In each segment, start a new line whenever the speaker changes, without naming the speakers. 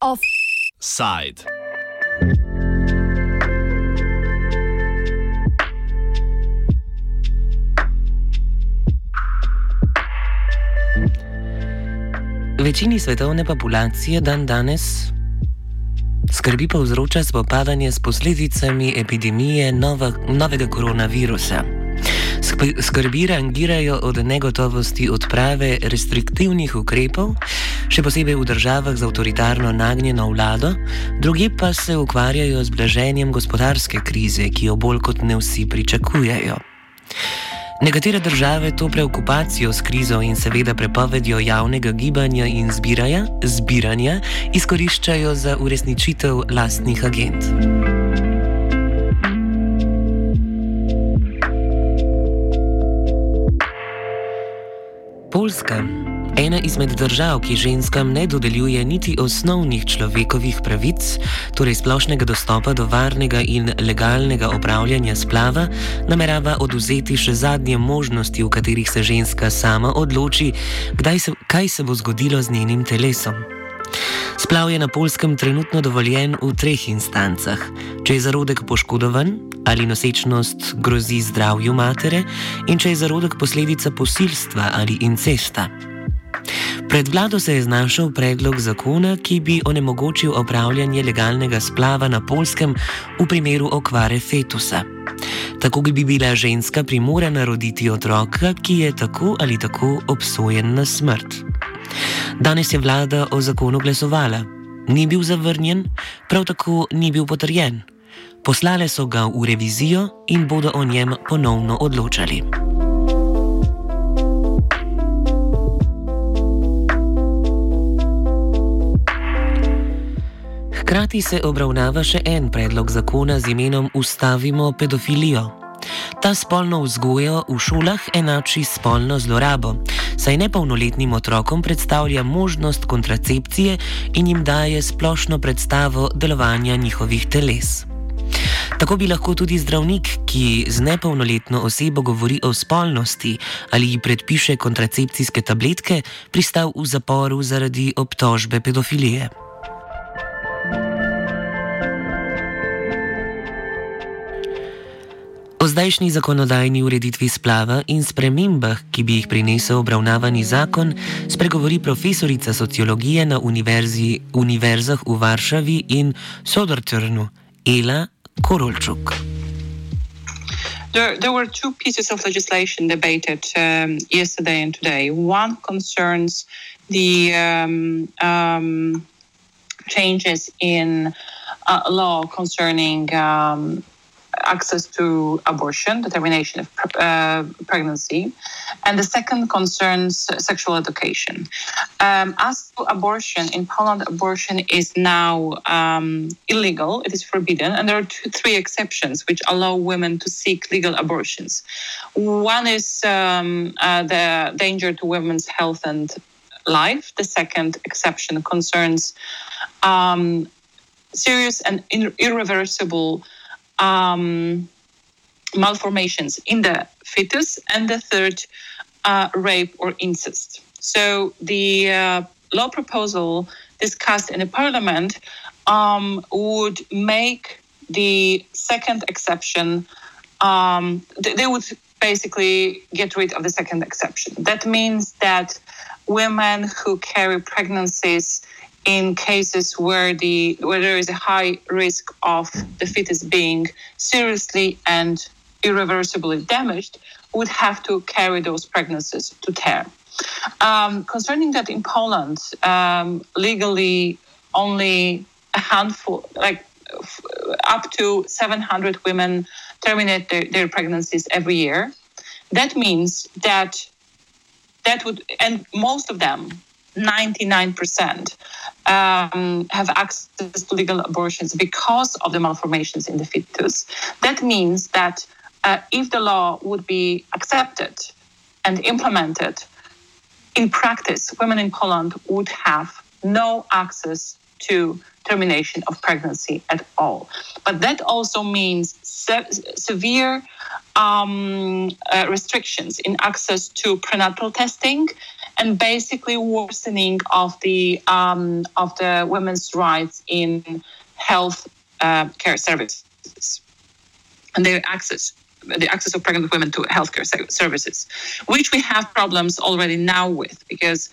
Offside.
Večini svetovne populacije dan danes skrbi povzroča spopadanje s posledicami epidemije nova, novega koronavirusa. Skrbi rangirajo od negotovosti odprave restriktivnih ukrepov, še posebej v državah z avtoritarno nagnjeno vlado, drugi pa se ukvarjajo z blaženjem gospodarske krize, ki jo bolj kot ne vsi pričakujejo. Nekatere države to preokupacijo s krizo in seveda prepovedjo javnega gibanja in zbiraja, zbiranja izkoriščajo za uresničitev lastnih agent. Poljska Ena izmed držav, ki ženskam ne dodeljuje niti osnovnih človekovih pravic, torej splošnega dostopa do varnega in legalnega opravljanja splava, namerava oduzeti še zadnje možnosti, v katerih se ženska sama odloči, se, kaj se bo zgodilo z njenim telesom. Splav je na polskem trenutno dovoljen v treh instancah. Če je zarodek poškodovan ali nosečnost grozi zdravju matere, in če je zarodek posledica posilstva ali incesta. Pred vlado se je znašel predlog zakona, ki bi onemogočil opravljanje legalnega splava na polskem v primeru okvare fetusa. Tako bi bila ženska primorana roditi otroka, ki je tako ali tako obsojen na smrt. Danes je vlada o zakonu glasovala. Ni bil zavrnjen, prav tako ni bil potrjen. Poslale so ga v revizijo in bodo o njem ponovno odločali. Hkrati se obravnava še en predlog zakona z imenom Ustavimo pedofilijo. Ta spolno vzgojo v šolah enači spolno zlorabo, saj nepolnoletnim otrokom predstavlja možnost kontracepcije in jim daje splošno predstavo delovanja njihovih teles. Tako bi lahko tudi zdravnik, ki z nepolnoletno osebo govori o spolnosti ali ji predpiše kontracepcijske tabletke, pristal v zaporu zaradi obtožbe pedofilije. O zdajšnji zakonodajni ureditvi splava in spremembah, ki bi jih prinesel obravnavani zakon, spregovori profesorica sociologije na univerzi, univerzah v Varšavi in Sodrčrnu, Ela Korolčuk.
There, there were two pieces of legislation debated um, yesterday and today. One concerns the um, um, changes in uh, law concerning um, access to abortion, the termination of uh, pregnancy, and the second concerns sexual education. Um, as to abortion, in Poland, abortion is now um, illegal, it is forbidden, and there are two, three exceptions which allow women to seek legal abortions. One is um, uh, the danger to women's health and life, the second exception concerns um, serious and irreversible um, malformations in the fetus, and the third, uh, rape or incest. So the uh, law proposal discussed in the parliament um, would make the second exception. Um, they would basically get rid of the second exception. That means that women who carry pregnancies in cases where the where there is a high risk of the fetus being seriously and irreversibly damaged would have to carry those pregnancies to term. Um, concerning that in Poland, um, legally only a handful, like up to 700 women terminate their, their pregnancies every year. That means that that would, and most of them 99% um, have access to legal abortions because of the malformations in the fetus. That means that uh, if the law would be accepted and implemented, in practice, women in Poland would have no access to termination of pregnancy at all. But that also means se- severe um, uh, restrictions in access to prenatal testing and basically worsening of the um, of the women's rights in health uh, care services. And their access the access of pregnant women to healthcare services, which we have problems already now with because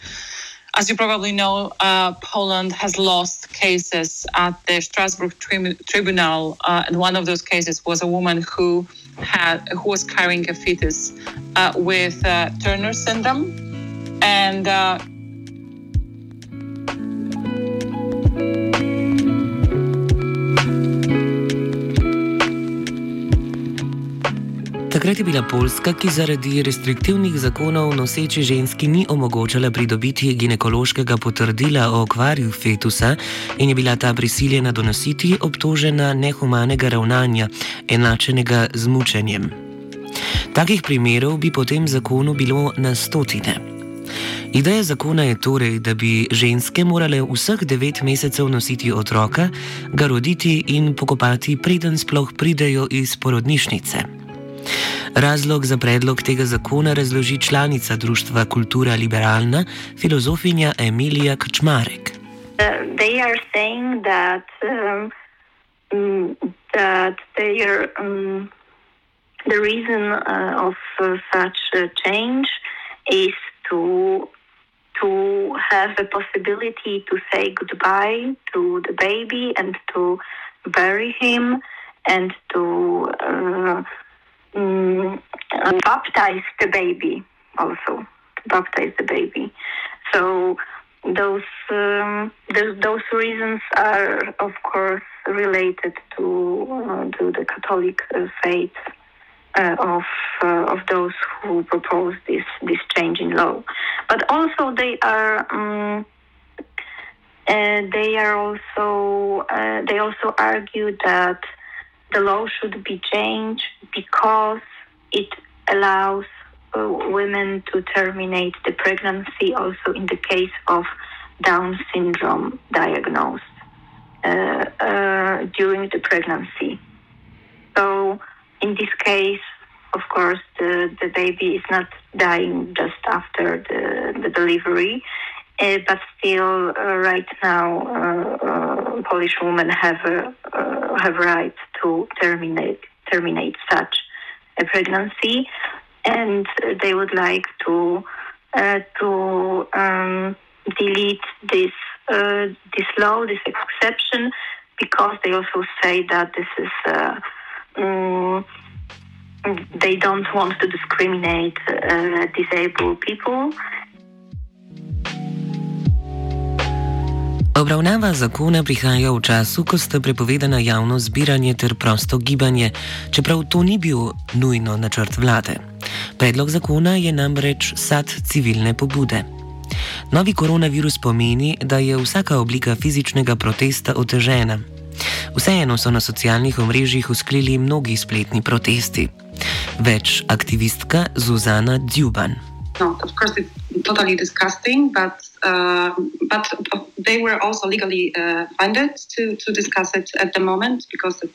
as you probably know, uh, Poland has lost cases at the Strasbourg tri- tribunal, uh, and one of those cases was a woman who had who was carrying a fetus uh, with uh, Turner syndrome, and uh,
Takrat je bila Poljska, ki zaradi restriktivnih zakonov noseči ženski ni omogočala pridobiti ginekološkega potrdila o okvarju fetusa in je bila ta prisiljena donositi obtožena nehumanega ravnanja, enačenega z mučenjem. Takih primerov bi po tem zakonu bilo na stotine. Ideja zakona je torej, da bi ženske morale vseh devet mesecev nositi otroka, ga roditi in pokopati, preden sploh pridejo iz porodnišnice. Razlog za predlog tega zakona razloži članica Društva Kultura Liberalna, filozofinja Emilija Kačmarek.
Uh, they are saying that um, mm, that they are um, the reason uh, of uh, such a change is have the possibility to say goodbye to the baby and to bury him and to uh, um, baptize the baby also to baptize the baby. So those um, th- those reasons are of course related to uh, to the Catholic uh, faith uh, of uh, of those who propose this this change in law, but also they are um, uh, they are also uh, they also argue that the law should be changed because it allows uh, women to terminate the pregnancy also in the case of Down syndrome diagnosed uh, uh, during the pregnancy. So, in this case, of course, the, the baby is not dying just after the, the delivery, uh, but still, uh, right now, uh, uh, Polish women have have right to terminate terminate such a pregnancy, and they would like to to um, delete this this law, this exception, because they also say that this is. Um, they don't want to discriminate uh, disabled people
Obravnava zakona prihaja v času, ko sta prepovedana javno zbiranje ter prosto gibanje, čeprav to ni bil nujno načrt vlade. Predlog zakona je namreč sad civilne pobude. Novi koronavirus pomeni, da je vsaka oblika fizičnega protesta otežena. Vseeno so na socialnih omrežjih usklili mnogi spletni protesti. Več aktivistka Zuzana Djuban.
No, totally disgusting, but uh, but they were also legally uh, funded to, to discuss it at the moment because the,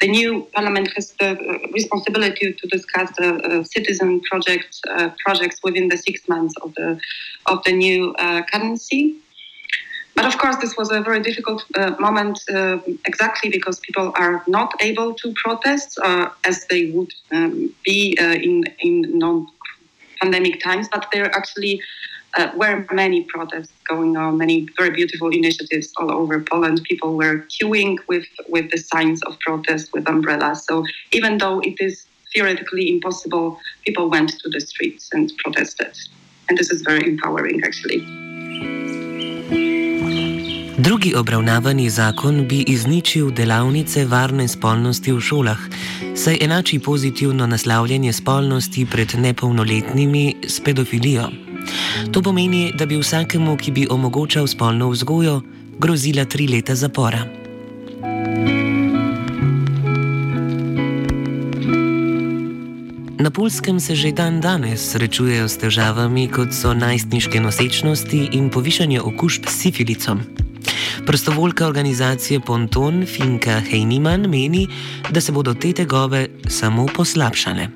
the new parliament has the uh, responsibility to discuss the uh, citizen project uh, projects within the six months of the of the new uh, currency. But of course, this was a very difficult moment, exactly because people are not able to protest as they would um, be in in non pandemic times, but they're actually uh, were many protests going on, many very beautiful initiatives all over Poland. People were queuing with, with the signs of protest with umbrellas. So even though it is theoretically impossible, people went to the streets and protested. And this is very empowering, actually.
Drugi obravnavani zakon bi izničil delavnice varne spolnosti v šolah, saj enači pozitivno naslavljanje spolnosti pred nepolnoletnimi s pedofilijo. To pomeni, da bi vsakemu, ki bi omogočal spolno vzgojo, grozila tri leta zapora. Na Polskem se že dan danes srečujejo s težavami, kot so najstniške nosečnosti in povišanje okužb s sifilicom. Prostovoljka organizacije Ponton Finka Heiniman meni, da se bodo te tegove samo poslabšale.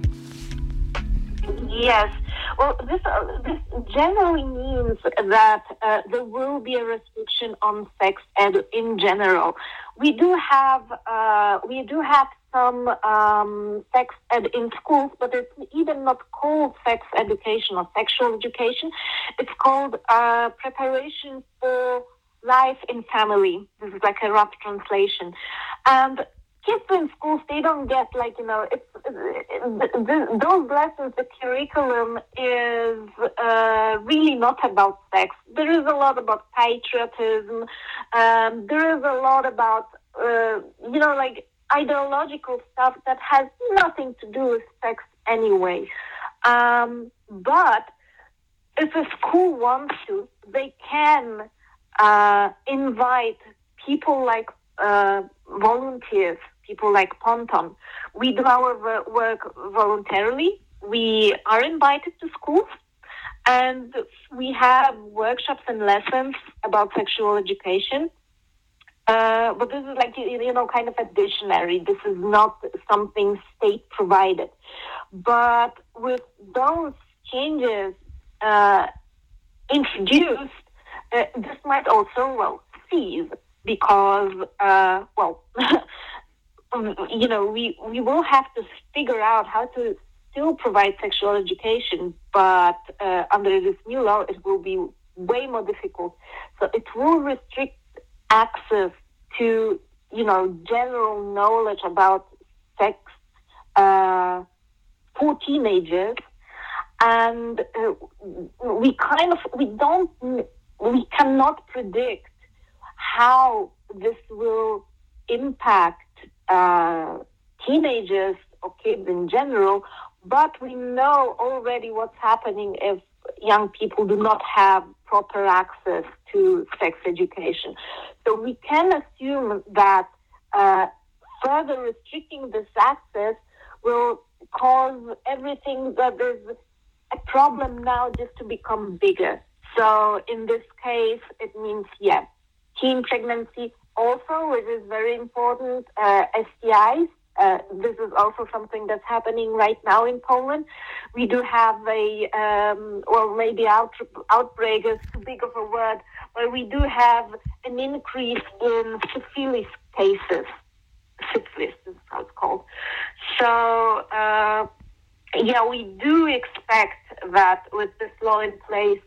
Yes. Well, this, uh, this generally means that uh, there will be a restriction on sex ed in general. We do have uh, we do have some um, sex ed in schools, but it's even not called sex education or sexual education. It's called uh, preparation for life in family. This is like a rough translation, and kids in schools they don't get like you know it's it, those lessons the curriculum is uh, really not about sex. There is a lot about patriotism. Um, there is a lot about uh, you know like ideological stuff that has nothing to do with sex anyway. Um, but if a school wants to they can uh, invite people like uh, volunteers, people like Ponton. We do our work voluntarily. We are invited to schools and we have workshops and lessons about sexual education. Uh, but this is like, you know, kind of additionary. This is not something state provided. But with those changes uh, introduced, uh, this might also, well, cease because, uh, well, you know, we, we will have to figure out how to still provide sexual education, but uh, under this new law, it will be way more difficult. So it will restrict access to, you know, general knowledge about sex uh, for teenagers. And uh, we kind of, we don't, we cannot predict how this will impact uh, teenagers or kids in general, but we know already what's happening if young people do not have proper access to sex education. So we can assume that uh, further restricting this access will cause everything that is a problem now just to become bigger. So in this case, it means yes, teen pregnancy also, which is very important, uh, STIs. Uh, this is also something that's happening right now in Poland. We do have a, um, well, maybe out, outbreak is too big of a word, but we do have an increase in syphilis cases. Syphilis is how it's called. So, uh, yeah, we do expect that with this law in place,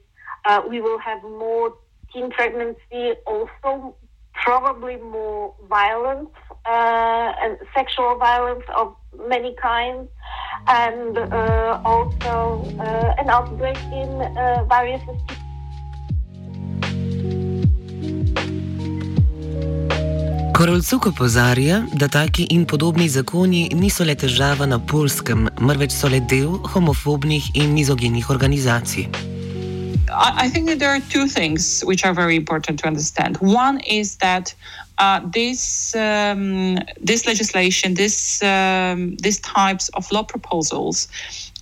uh, we will have more teen pregnancy, also probably more violence uh, and sexual violence of many kinds, and uh, also uh, an outbreak in uh, various
Korolcuk opozarja, da taki in podobni zakoni niso le težava na polskem, marveč so le del homofobnih in mizogenih organizacij.
I, think that there are two things which are very important to understand. One is that uh, this um, this legislation, this um, these types of law proposals,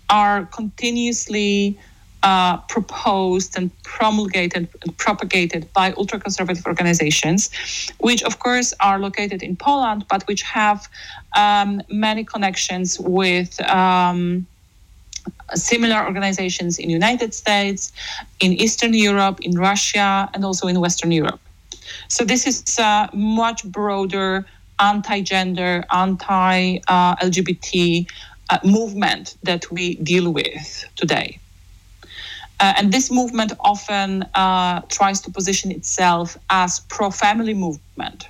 are continuously uh, proposed and promulgated and propagated by ultra conservative organizations, which of course are located in Poland, but which have um, many connections with. Similar organizations in United States, in Eastern Europe, in Russia, and also in Western Europe. So this is a much broader anti-gender, anti-LGBT uh, movement that we deal with today. Uh, and this movement often uh, tries to position itself as pro-family movement.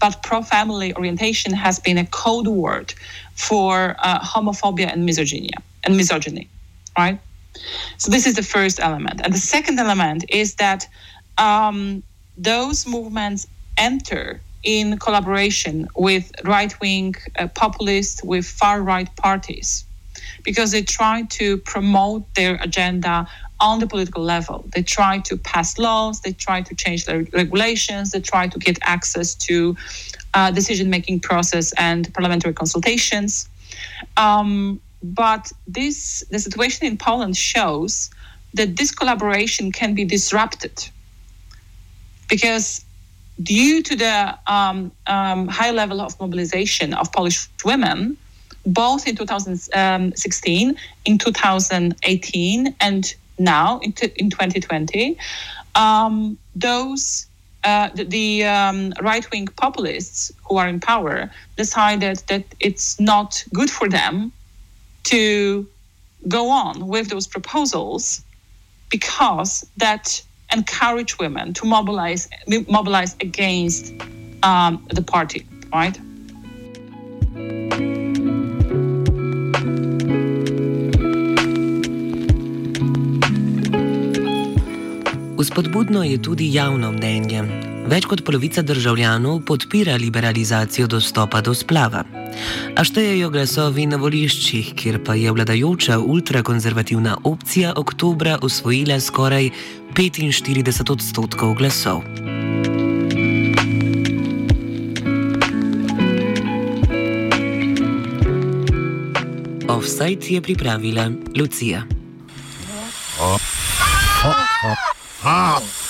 But pro-family orientation has been a code word for uh, homophobia and misogyny and misogyny, right? So this is the first element, and the second element is that um, those movements enter in collaboration with right-wing uh, populists, with far-right parties, because they try to promote their agenda on the political level. They try to pass laws, they try to change the regulations, they try to get access to uh, decision-making process and parliamentary consultations. Um, but this the situation in Poland shows that this collaboration can be disrupted. Because due to the um, um, high level of mobilization of Polish women, both in 2016, in 2018, and now in, t- in 2020, um, those uh, the, the um, right-wing populists who are in power decided that it's not good for them to go on with those proposals because that encourage women to mobilize mobilize against um, the party, right?
Vzpodbudno je tudi javno mnenje. Več kot polovica državljanov podpira liberalizacijo dostopa do splava. A štejejo glasovi na voliščih, kjer pa je vladajoča ultrakonzervativna opcija oktobra osvojila skoraj 45 odstotkov glasov. Offside je pripravila Lucija. Oh. Oh. Oh. half.